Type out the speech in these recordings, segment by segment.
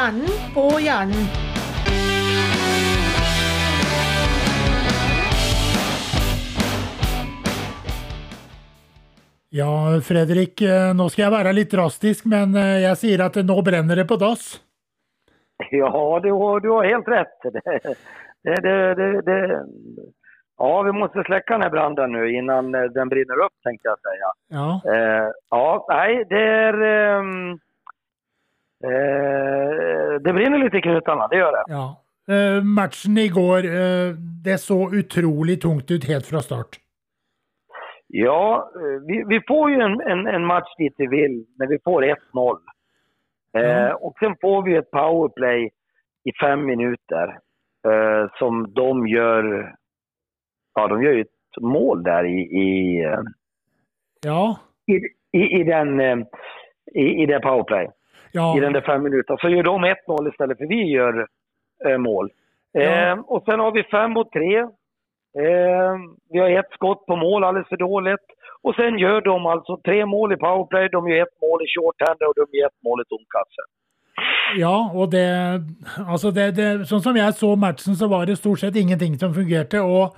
Hjernen på hjernen. Ja, Fredrik, eh, nå skal jeg være litt drastisk, men eh, jeg sier at nå brenner det på dass. Ja, du, har- du har helt rätt. Det, det, det. Ja, vi måste släcka den här branden nu innan eh, den brinner upp, tänkte jag säga. Ja. Eh, ja, nej, det är... ehm, eh, det brinner lite i knutarna, det gör det. ja. Eh, matchen i går, eh, det så utrolig tungt ut helt fra start. Ja, eh, vi, vi får ju en, en, en match dit vi vill, när vi får 1-0. Eh, Ja. Och sen får vi ett powerplay i fem minuter eh, som de gör... Ja, de gör ju ett mål där i, i, eh, Ja. i, i, i den... eh, I, i det powerplay. Ja. i den där fem minuterna. Så gör de 1-0 istället för vi gör eh, mål. Ja. Eh, och sen har vi fem mot tre. Eh, vi har ett skott på mål, alldeles för dåligt. Och sen gör de alltså tre mål i powerplay, de gör ett mål i shorthander och de gör ett mål i tomkasse. Ja, og det Altså, det, det Sånn som jeg så matchen, så var det stort sett ingenting som fungerte. Og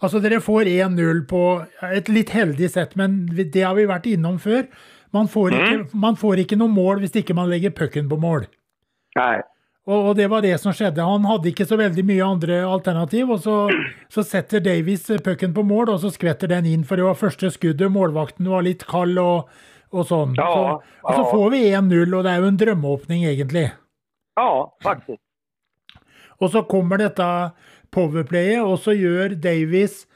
altså, dere får 1-0 på et litt heldig sett, men det har vi vært innom før. Man får ikke, man får ikke noe mål hvis ikke man legger pucken på mål. Nej. Og, og det var det som skjedde. Han hadde ikke så veldig mye andre alternativ, og så, så setter Davies pucken på mål, og så skvetter den inn, for det var første skuddet. Målvakten var litt kald og, og sånn. Ja, så, og så ja. får vi 1-0, og det er jo en drømmeåpning, egentlig. Ja, faktiskt. Og så kommer dette powerplayet, og så gjør Davies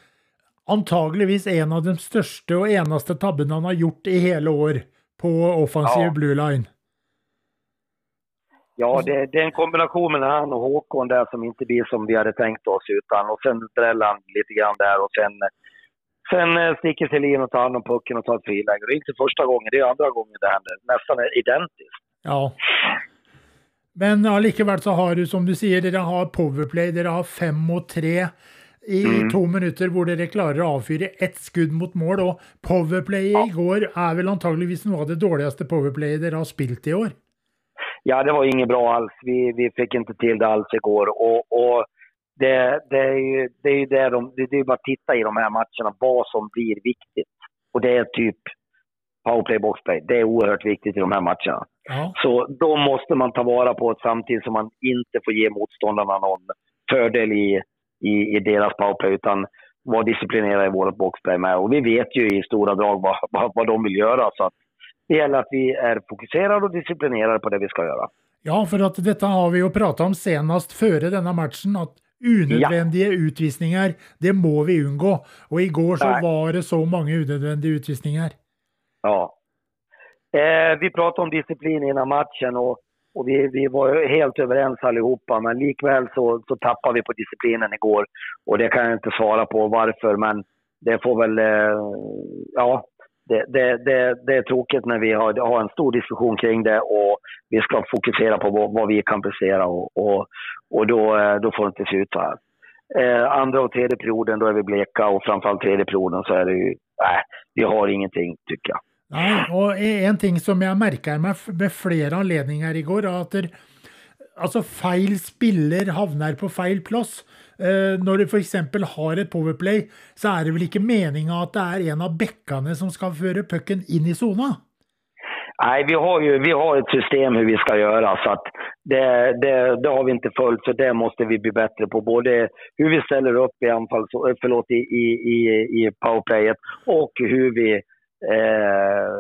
antageligvis en av de største og eneste tabbene han har gjort i hele år på offensiv Ja. blue line. Ja, det, det är en kombination mellan han och Håkon där som inte blir som vi hade tänkt oss. Utan, och sen dräller han lite grann där och sen, sen eh, sticker Selin och tar hand om pucken och tar ett friläge. Det är inte första gången, det är andra gången det händer. Nästan identiskt. Ja. Men allikevel så har du, som du sier, dere har powerplay. Dere har fem mot tre i Mm. to minutter hvor dere klarer å avfyre ett skudd mot mål. Og powerplayet i går er vel antageligvis noe av det dårligste powerplayet dere har spilt i år. Ja, det var inget bra alls. Vi, vi fick inte till det alls igår. Och, och det, det är ju det är det de, det är bara att titta i de här matcherna vad som blir viktigt. Och det är typ powerplay, boxplay. Det är oerhört viktigt i de här matcherna. Ja. Så då måste man ta vara på det samtidigt som man inte får ge motståndarna någon fördel i, i, i deras powerplay utan vara disciplinerade i vårt boxplay med. Och vi vet ju i stora drag vad, vad, vad de vill göra. Så att det gäller att vi är fokuserade och disciplinerade på det vi ska göra. Ja, for at dette har vi jo prata om senest før denne matchen, at unødvendige utvisninger, det må vi unngå. Og i går så Nei. var det så mange unødvendige utvisninger. Ja. Eh, vi pratade om disciplin innan matchen och, och vi, vi var helt överens allihopa. Men likväl så, så tappade vi på disciplinen igår. Och det kan jag inte svara på varför, men det får väl... Eh, ja, det, det, det, det är tråkigt när vi har, har en stor diskussion kring det och vi ska fokusera på vad, vad vi kan prestera och, och, och då, eh, då får det inte se ut så här. Eh, andra och tredje perioden, då är vi bleka och framförallt tredje perioden så är det ju... Nej, vi har ingenting tycker jag. Nei, og e, en ting som jeg märker meg med flere anledninger i går, er at der, altså feil spiller havner på feil plass. Eh, når du f.eks. har et powerplay, så er det vel ikke meninga at det er en av bekkene som skal føre pucken inn i sona? Nej, vi har ju vi har ett system hur vi ska göra så att det, det, det har vi inte följt så det måste vi bli bättre på. Både hur vi ställer upp i anfall, eh, förlåt, i, i, i, i powerplayet och hur vi eh,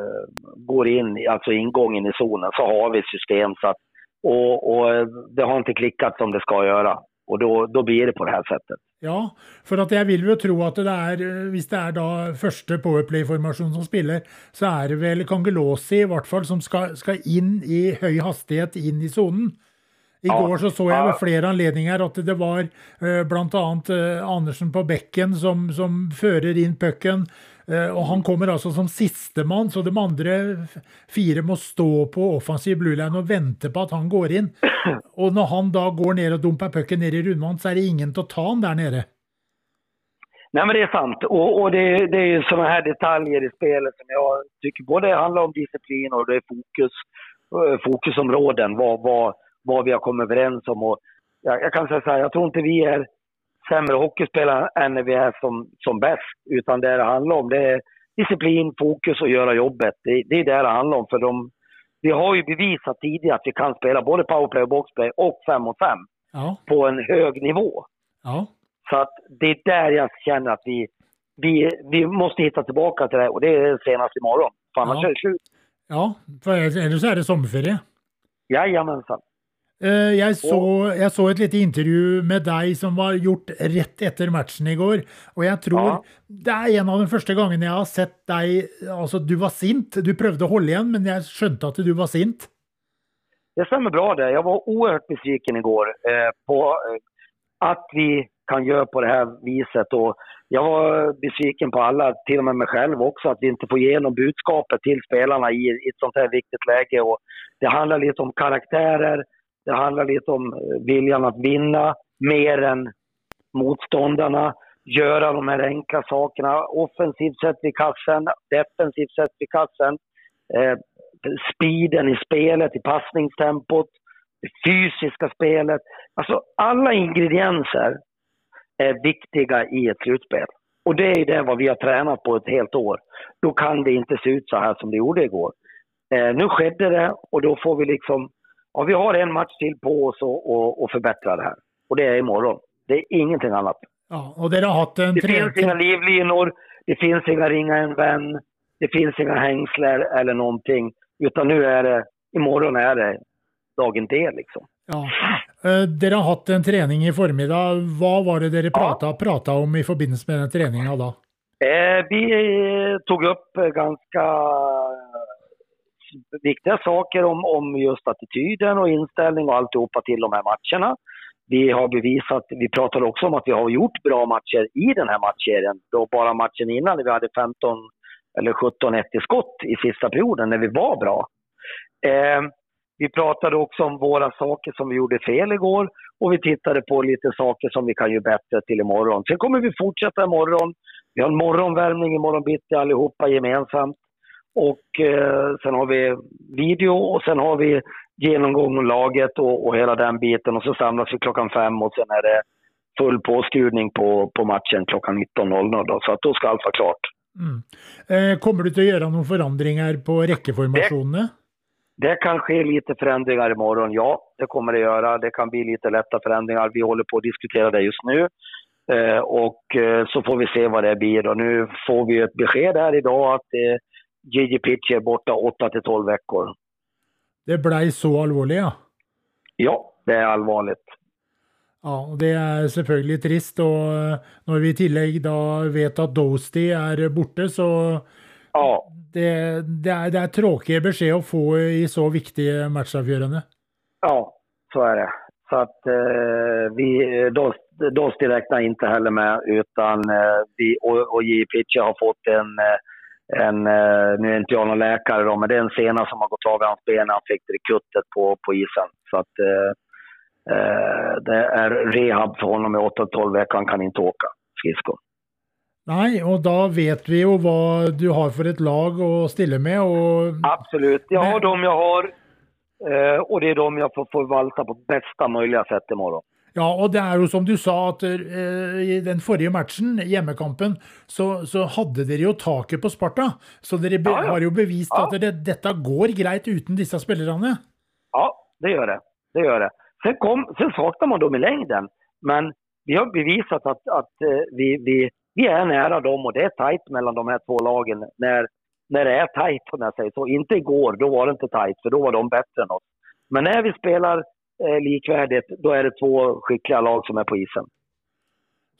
går in, alltså ingången i zonen, så har vi ett system så att och, och det har inte klickat som det ska göra. Och då, då blir det på det här sättet. Ja, for at jeg vil jo tro at det eh, hvis det er da første powerplay-formasjon som spiller, så er det vel Kangelosi i hvert fall som skal, skal inn i høy hastighet inn i sonen. I Ja, så så jeg ja. ved flere anledninger at det var eh, blant annet eh, Andersen på bekken som, som fører inn pucken, og han kommer altså som sistemann, så de andre fire må stå på offensiv blue line og vente på at han går inn. Og når han da går ned og dumper pucken ned i rundmannen, så er det ingen til å ta han der nede. Nej men det är sant. Och, och det, det är ju sådana här detaljer i spelet som jag tycker både handlar om disciplin och det är fokus, eh, fokusområden. Vad, vad, vad vi har kommit överens om. Och jag, jag kan säga så här, jag tror inte vi är sämre hockeyspelare än när vi är som, som bäst. Utan det det handlar om det är disciplin, fokus och göra jobbet. Det, det är det det handlar om. För de, vi har ju bevisat tidigare att vi kan spela både powerplay och boxplay och 5 mot 5 Ja. på en hög nivå. Ja. Så att det är där jag känner att vi, vi, vi måste hitta tillbaka till det och det är senast imorgon. För annars Ja. är det slut. ja. For ellers er det sommerferie. Jajamensan. Eh, Jeg så, jeg så et lite intervju med deg som var gjort rett etter matchen i går. Og jeg tror Ja. det er en av de første gangene jeg har sett deg Altså, du var sint. Du prøvde å holde igjen, men jeg skjønte at du var sint. Det stämmer bra det. Jag var oerhört besviken igår eh, på eh, att vi kan göra på det här viset. Och jag var besviken på alla, till och med mig själv också, att vi inte får igenom budskapet till spelarna i, i ett sånt här viktigt läge. Och det handlar lite om karaktärer, det handlar lite om eh, viljan att vinna mer än motståndarna. Göra de här enkla sakerna. Offensivt sett vid kassen, defensivt sett vid kassen. Eh, speeden i spelet, i passningstempot, det fysiska spelet. Alltså alla ingredienser är viktiga i ett slutspel. Och det är det vad vi har tränat på ett helt år. Då kan det inte se ut så här som det gjorde igår. Eh, nu skedde det och då får vi liksom, ja vi har en match till på oss och, och, och förbättra det här. Och det är imorgon. Det är ingenting annat. Ja, og dere har hatt en Det tre... finns inga livlinor, det finns inga ringa en vän, det finns inga hängsler eller någonting. Utan nu är det, imorgon är det dagen D liksom. Ja. Eh, Dere har hatt en trening i formiddag. Hva var det dere prata, prata om i forbindelse med den treninga da? Eh, vi eh, tog upp eh, ganska eh, viktiga saker om, om just attityden och inställning och alltihopa till de här matcherna. Vi har bevisat, vi pratade också om att vi har gjort bra matcher i den här matchserien. Då bara matchen innan när vi hade 15 eller 17-1 i skott i sista perioden när vi var bra. Eh, vi pratade också om våra saker som vi gjorde fel igår och vi tittade på lite saker som vi kan göra bättre till imorgon. Sen kommer vi fortsätta imorgon. Vi har en morgonvärmning imorgon bitti allihopa gemensamt. Och eh, sen har vi video och sen har vi genomgång av laget och, och hela den biten. Och så samlas vi klockan fem och sen är det full påskrivning på, på matchen klockan 19.00 då. Så att då ska allt vara klart. Mm. Eh, Kommer du å gjøre noen forandringer på rekkeformasjonene? Det kan ske lite förändringar imorgon, ja. Det kommer det göra. Det kan bli lite lätta förändringar. Vi håller på att diskutera det just nu. Eh, och eh, så får vi se vad det blir. Och nu får vi ett besked här idag att eh, Gigi Pitch är borta 8 till 12 veckor. Det blei så alvorlig, ja. Ja, det är allvarligt. Ja, Det er selvfølgelig trist. og eh, Når vi i tillegg da vet at Dosti er borte, så Ja, det, det, er, det er tråkig beskjed å få i så viktige matchavgjørende. ja, så är det. Så att eh, vi, Dost- Dosti räknar inte heller med utan eh, vi och, och Gigi Pitch har fått en eh, en, eh, nu är inte jag någon läkare då, men det är en sena som har gått av i hans ben när han fick det i kuttet på, på isen. Så att eh, eh, det är rehab för honom i 8-12 veckor, han kan inte åka skridskor. Nei, og da vet vi jo hva du har for et lag å stille med. og Absolut, jag har Men- dem jag har eh, och det är de jag får förvalta på bästa möjliga sätt imorgon. Ja, og det er jo som du sa, at eh, i den forrige matchen, hjemmekampen, så, så hadde dere jo taket på Sparta. Så dere be Ja, ja. har jo bevist Ja. at det, dette går greit uten disse spillerne. Ja, det gör det. Det gör det. Sen, kom, sen saknar man dem i längden, men vi har bevisat att, att eh, vi, vi, vi är nära dem och det är tajt mellan de här två lagen när, när det är tajt om jag säger så. Inte igår, då var det inte tajt för då var de bättre än oss. Men när vi spelar eh, likvärdigt, då är det två skickliga lag som är på isen.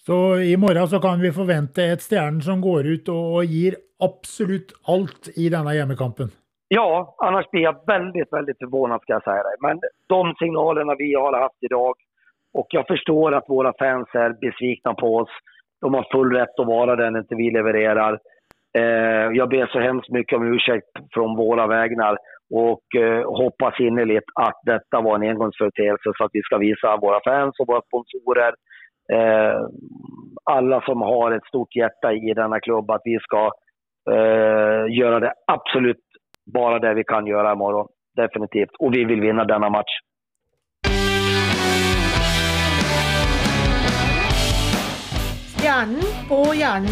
Så i morgen så kan vi forvente et Stjernen som går ut og gir absolutt alt i denne hjemmekampen. Ja, annars blir jag väldigt, väldigt förvånad ska jag säga dig. Men de signalerna vi har haft idag och jag förstår att våra fans är besvikna på oss. De har full rätt att vara det när inte vi levererar. Eh, jag ber så hemskt mycket om ursäkt från våra vägnar och eh, hoppas innerligt att detta var en engångsföreteelse så att vi ska visa våra fans och våra sponsorer, eh, alla som har ett stort hjärta i denna klubb, att vi ska eh, göra det absolut bara det vi kan göra imorgon. Definitivt. Och vi vill vinna denna match. Jan på Jan.